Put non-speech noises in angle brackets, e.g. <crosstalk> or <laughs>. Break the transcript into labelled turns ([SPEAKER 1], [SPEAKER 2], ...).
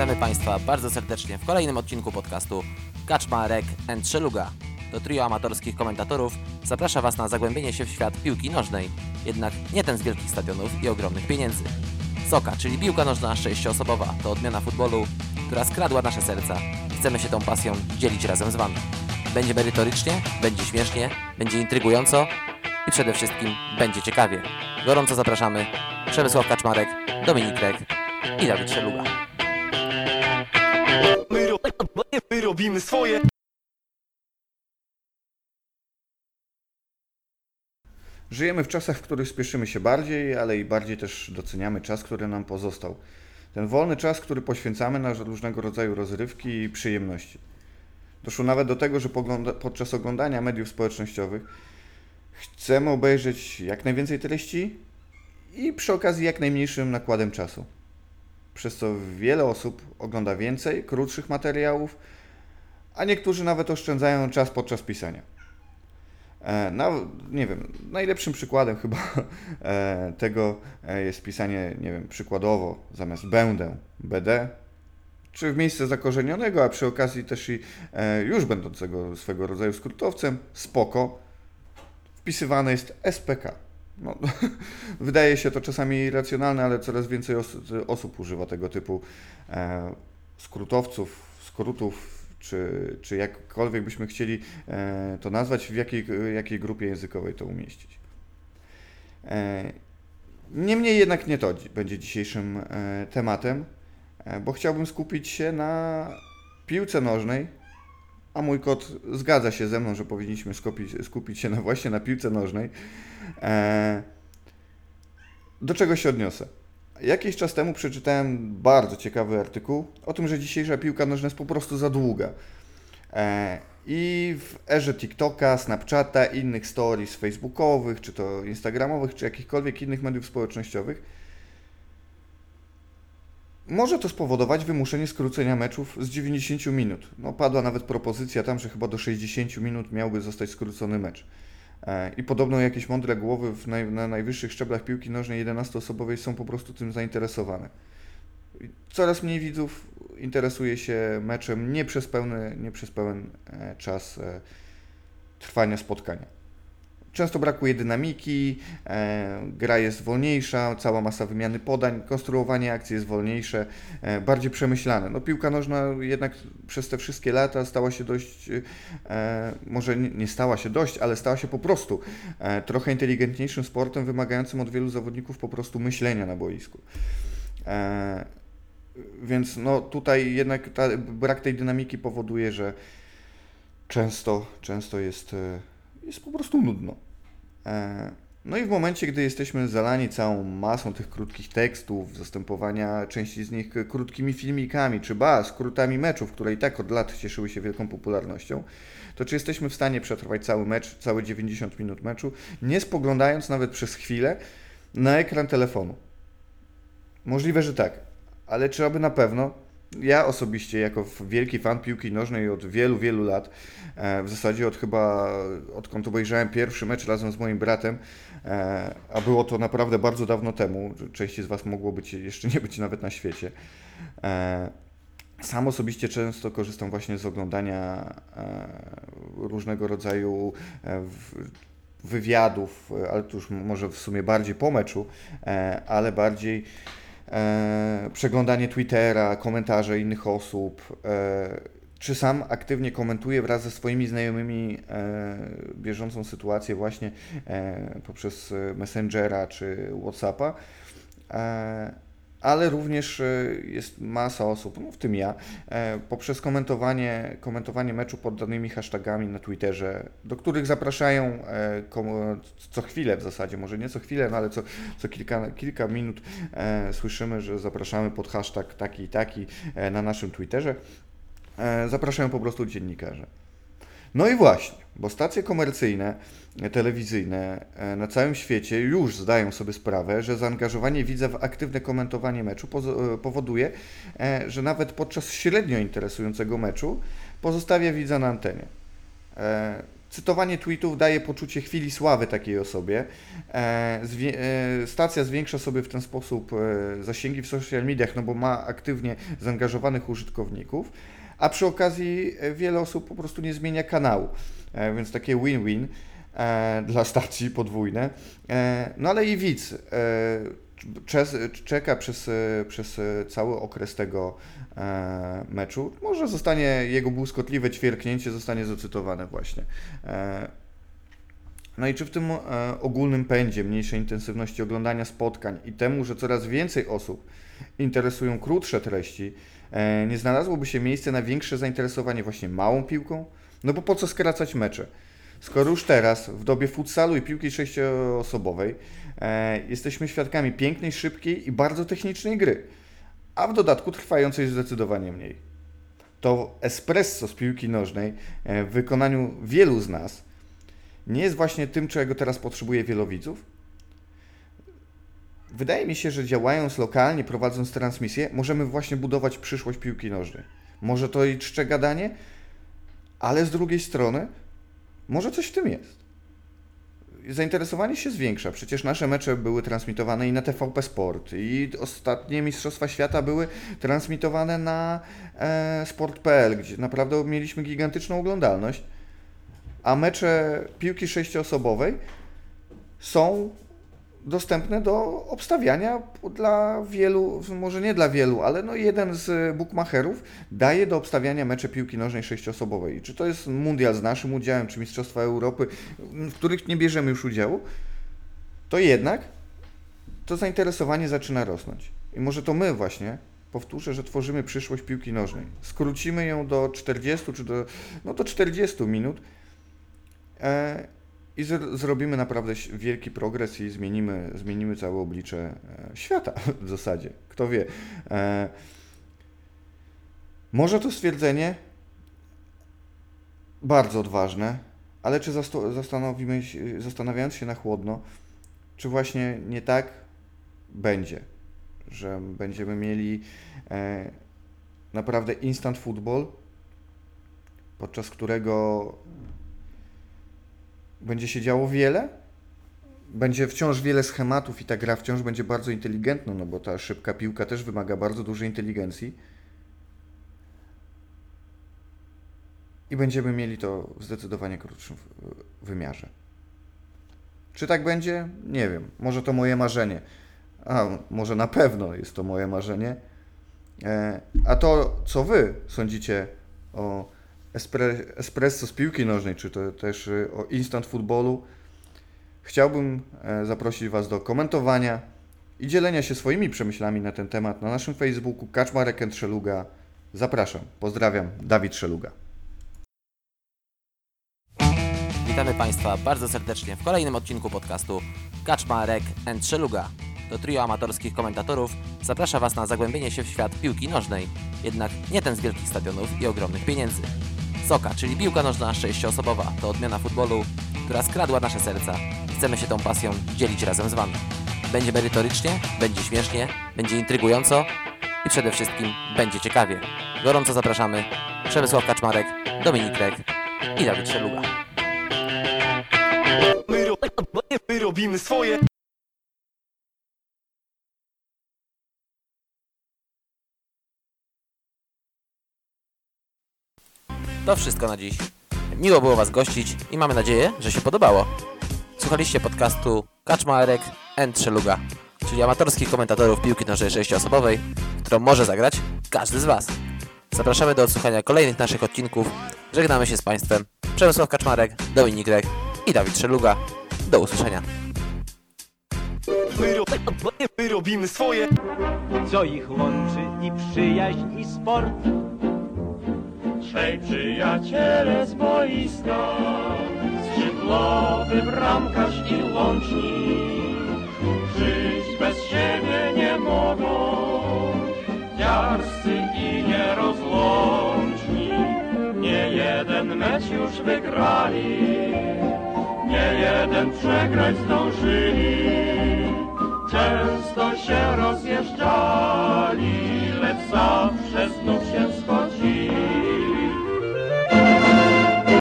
[SPEAKER 1] Witamy Państwa bardzo serdecznie w kolejnym odcinku podcastu Kaczmarek and Szeluga. To trio amatorskich komentatorów zaprasza Was na zagłębienie się w świat piłki nożnej, jednak nie ten z wielkich stadionów i ogromnych pieniędzy. Soka, czyli piłka nożna sześcioosobowa, to odmiana futbolu, która skradła nasze serca. Chcemy się tą pasją dzielić razem z Wami. Będzie merytorycznie, będzie śmiesznie, będzie intrygująco i przede wszystkim będzie ciekawie. Gorąco zapraszamy Przemysław Kaczmarek, Dominik Rek i Dawid Szeluga.
[SPEAKER 2] Robimy swoje.
[SPEAKER 3] Żyjemy w czasach, w których spieszymy się bardziej, ale i bardziej też doceniamy czas, który nam pozostał. Ten wolny czas, który poświęcamy na różnego rodzaju rozrywki i przyjemności. Doszło nawet do tego, że podczas oglądania mediów społecznościowych chcemy obejrzeć jak najwięcej treści i przy okazji jak najmniejszym nakładem czasu. Przez co wiele osób ogląda więcej, krótszych materiałów, a niektórzy nawet oszczędzają czas podczas pisania. E, Na, nie wiem, najlepszym przykładem chyba <laughs> e, tego e, jest pisanie, nie wiem, przykładowo zamiast będę, BD, czy w miejsce zakorzenionego, a przy okazji też i już będącego swego rodzaju skrótowcem, spoko, wpisywane jest SPK. No, <laughs> wydaje się to czasami racjonalne, ale coraz więcej os osób używa tego typu skrótowców, skrótów, czy, czy jakkolwiek byśmy chcieli e, to nazwać, w jakiej, jakiej grupie językowej to umieścić. E, niemniej jednak nie to dzi- będzie dzisiejszym e, tematem, bo chciałbym skupić się na piłce nożnej, a mój kot zgadza się ze mną, że powinniśmy skupić, skupić się na, właśnie na piłce nożnej. Do czego się odniosę? Jakiś czas temu przeczytałem bardzo ciekawy artykuł o tym, że dzisiejsza piłka nożna jest po prostu za długa. E, I w erze TikToka, Snapchata, innych stories facebookowych, czy to instagramowych, czy jakichkolwiek innych mediów społecznościowych, może to spowodować wymuszenie skrócenia meczów z 90 minut. No, padła nawet propozycja tam, że chyba do 60 minut miałby zostać skrócony mecz. E, I podobno jakieś mądre głowy naj, na najwyższych szczeblach piłki nożnej 11-osobowej są po prostu tym zainteresowane. Coraz mniej widzów interesuje się meczem nie przez pełny, nie przez pełen e, czas e, trwania spotkania. Często brakuje dynamiki, e, gra jest wolniejsza, cała masa wymiany podań, konstruowanie akcji jest wolniejsze, e, bardziej przemyślane. No, piłka nożna jednak przez te wszystkie lata stała się dość, e, może nie, nie stała się dość, ale stała się po prostu e, trochę inteligentniejszym sportem, wymagającym od wielu zawodników po prostu myślenia na boisku. E, więc no, tutaj jednak ta, brak tej dynamiki powoduje, że często, często jest, e, jest po prostu nudno. E, No i w momencie, gdy jesteśmy zalani całą masą tych krótkich tekstów, zastępowania części z nich krótkimi filmikami, czy ba, skrótami meczów, które i tak od lat cieszyły się wielką popularnością, to czy jesteśmy w stanie przetrwać cały mecz, całe 90 minut meczu, nie spoglądając nawet przez chwilę na ekran telefonu? Możliwe, że tak, ale czy aby na pewno? Ja osobiście, jako wielki fan piłki nożnej od wielu, wielu lat, e, w zasadzie od chyba, odkąd obejrzałem pierwszy mecz razem z moim bratem, e, a było to naprawdę bardzo dawno temu, części z Was mogło być, jeszcze nie być nawet na świecie, e, sam osobiście często korzystam właśnie z oglądania różnego rodzaju wywiadów, ale to już może w sumie bardziej po meczu, ale bardziej przeglądanie Twittera, komentarze innych osób, e, czy sam aktywnie komentuję wraz ze swoimi znajomymi e, bieżącą sytuację właśnie e, poprzez Messengera czy Whatsappa. Ale również e, jest masa osób, no w tym ja, e, poprzez komentowanie, komentowanie meczu pod danymi hashtagami na Twitterze, do których zapraszają e, co chwilę w zasadzie, może nie co chwilę, no ale co, co kilka, kilka minut słyszymy, że zapraszamy pod hashtag taki i taki na naszym Twitterze. Zapraszają po prostu dziennikarze. No i właśnie, bo stacje komercyjne, telewizyjne e, na całym świecie już zdają sobie sprawę, że zaangażowanie widza w aktywne komentowanie meczu e, powoduje, e, że nawet podczas średnio interesującego meczu pozostawia widza na antenie. Cytowanie tweetów daje poczucie chwili sławy takiej osobie. Stacja zwiększa sobie w ten sposób zasięgi w social mediach, no bo ma aktywnie zaangażowanych użytkowników, a przy okazji e, wiele osób po prostu nie zmienia kanału, e, więc takie win-win e, dla stacji podwójne. No ale i widz czeka przez, przez cały okres tego meczu. Może zostanie jego błyskotliwe ćwierknięcie zostanie zacytowane właśnie. No i czy w tym ogólnym pędzie, mniejszej intensywności oglądania spotkań i temu, że coraz więcej osób interesują krótsze treści, nie znalazłoby się miejsce na większe zainteresowanie właśnie małą piłką? No bo po co skracać mecze? Skoro już teraz, w dobie futsalu i piłki sześcioosobowej, e, jesteśmy świadkami pięknej, szybkiej i bardzo technicznej gry, a w dodatku trwającej zdecydowanie mniej. To espresso z piłki nożnej e, w wykonaniu wielu z nas nie jest właśnie tym, czego teraz potrzebuje wielu widzów? Wydaje mi się, że działając lokalnie, prowadząc transmisję, możemy właśnie budować przyszłość piłki nożnej. Może to i czcze gadanie, ale z drugiej strony może coś w tym jest. Zainteresowanie się zwiększa. Przecież nasze mecze były transmitowane i na TVP Sport, i ostatnie Mistrzostwa Świata były transmitowane na e, sport.pl, gdzie naprawdę mieliśmy gigantyczną oglądalność. A mecze piłki sześcioosobowej są dostępne do obstawiania dla wielu, może nie dla wielu, ale no jeden z bookmacherów daje do obstawiania mecze piłki nożnej sześciosobowej. Czy to jest mundial z naszym udziałem, czy Mistrzostwa Europy, w których nie bierzemy już udziału, to jednak to zainteresowanie zaczyna rosnąć. I może to my właśnie, powtórzę, że tworzymy przyszłość piłki nożnej. Skrócimy ją do 40 czy do, no do 40 minut e, i zr- zrobimy naprawdę wielki progres i zmienimy, zmienimy całe oblicze e, świata w zasadzie. Kto wie. E, może to stwierdzenie bardzo odważne, ale czy zastanowimy się, zastanawiając się na chłodno, czy właśnie nie tak będzie, że będziemy mieli e, naprawdę instant football, podczas którego będzie się działo wiele, będzie wciąż wiele schematów i ta gra wciąż będzie bardzo inteligentna, no bo ta szybka piłka też wymaga bardzo dużej inteligencji. I będziemy mieli to w zdecydowanie krótszym wymiarze. Czy tak będzie? Nie wiem. Może to moje marzenie. A może na pewno jest to moje marzenie. E, A to, co wy sądzicie o espre, espresso z piłki nożnej, czy to też y, o instant footballu, chciałbym e, zaprosić Was do komentowania i dzielenia się swoimi przemyślami na ten temat na naszym Facebooku Kaczmarek Szeluga. Zapraszam. Pozdrawiam. Dawid Szeluga.
[SPEAKER 1] Witamy Państwa bardzo serdecznie w kolejnym odcinku podcastu Kaczmarek Szeluga. To trio amatorskich komentatorów zaprasza Was na zagłębienie się w świat piłki nożnej, jednak nie ten z wielkich stadionów i ogromnych pieniędzy. Soka, czyli piłka nożna sześcioosobowa, to odmiana futbolu, która skradła nasze serca chcemy się tą pasją dzielić razem z Wami. Będzie merytorycznie, będzie śmiesznie, będzie intrygująco i przede wszystkim będzie ciekawie. Gorąco zapraszamy Przemysław Kaczmarek, Dominik Rek i Dawid Szeluga.
[SPEAKER 2] My, ro my robimy swoje
[SPEAKER 1] To wszystko na dziś. Miło było Was gościć i mamy nadzieję, że się podobało. Słuchaliście podcastu Kaczmarek and Szeluga, czyli amatorskich komentatorów piłki nożnej sześcioosobowej, którą może zagrać każdy z Was. Zapraszamy do odsłuchania kolejnych naszych odcinków. Żegnamy się z Państwem. Przemysław Kaczmarek, Dominik Rek i Dawid Szeluga. Do usłyszenia.
[SPEAKER 2] My, ro my robimy swoje
[SPEAKER 4] co ich łączy i przyjaźń i sport.
[SPEAKER 5] Trzej przyjaciele z boiska, skrzydłowy bramkarz i łącznik. Żyć bez siebie nie mogą, diarscy i nierozłączni. Nie jeden mecz już wygrali, nie jeden przegrać zdążyli. Często się rozjeżdżali, lecz zawsze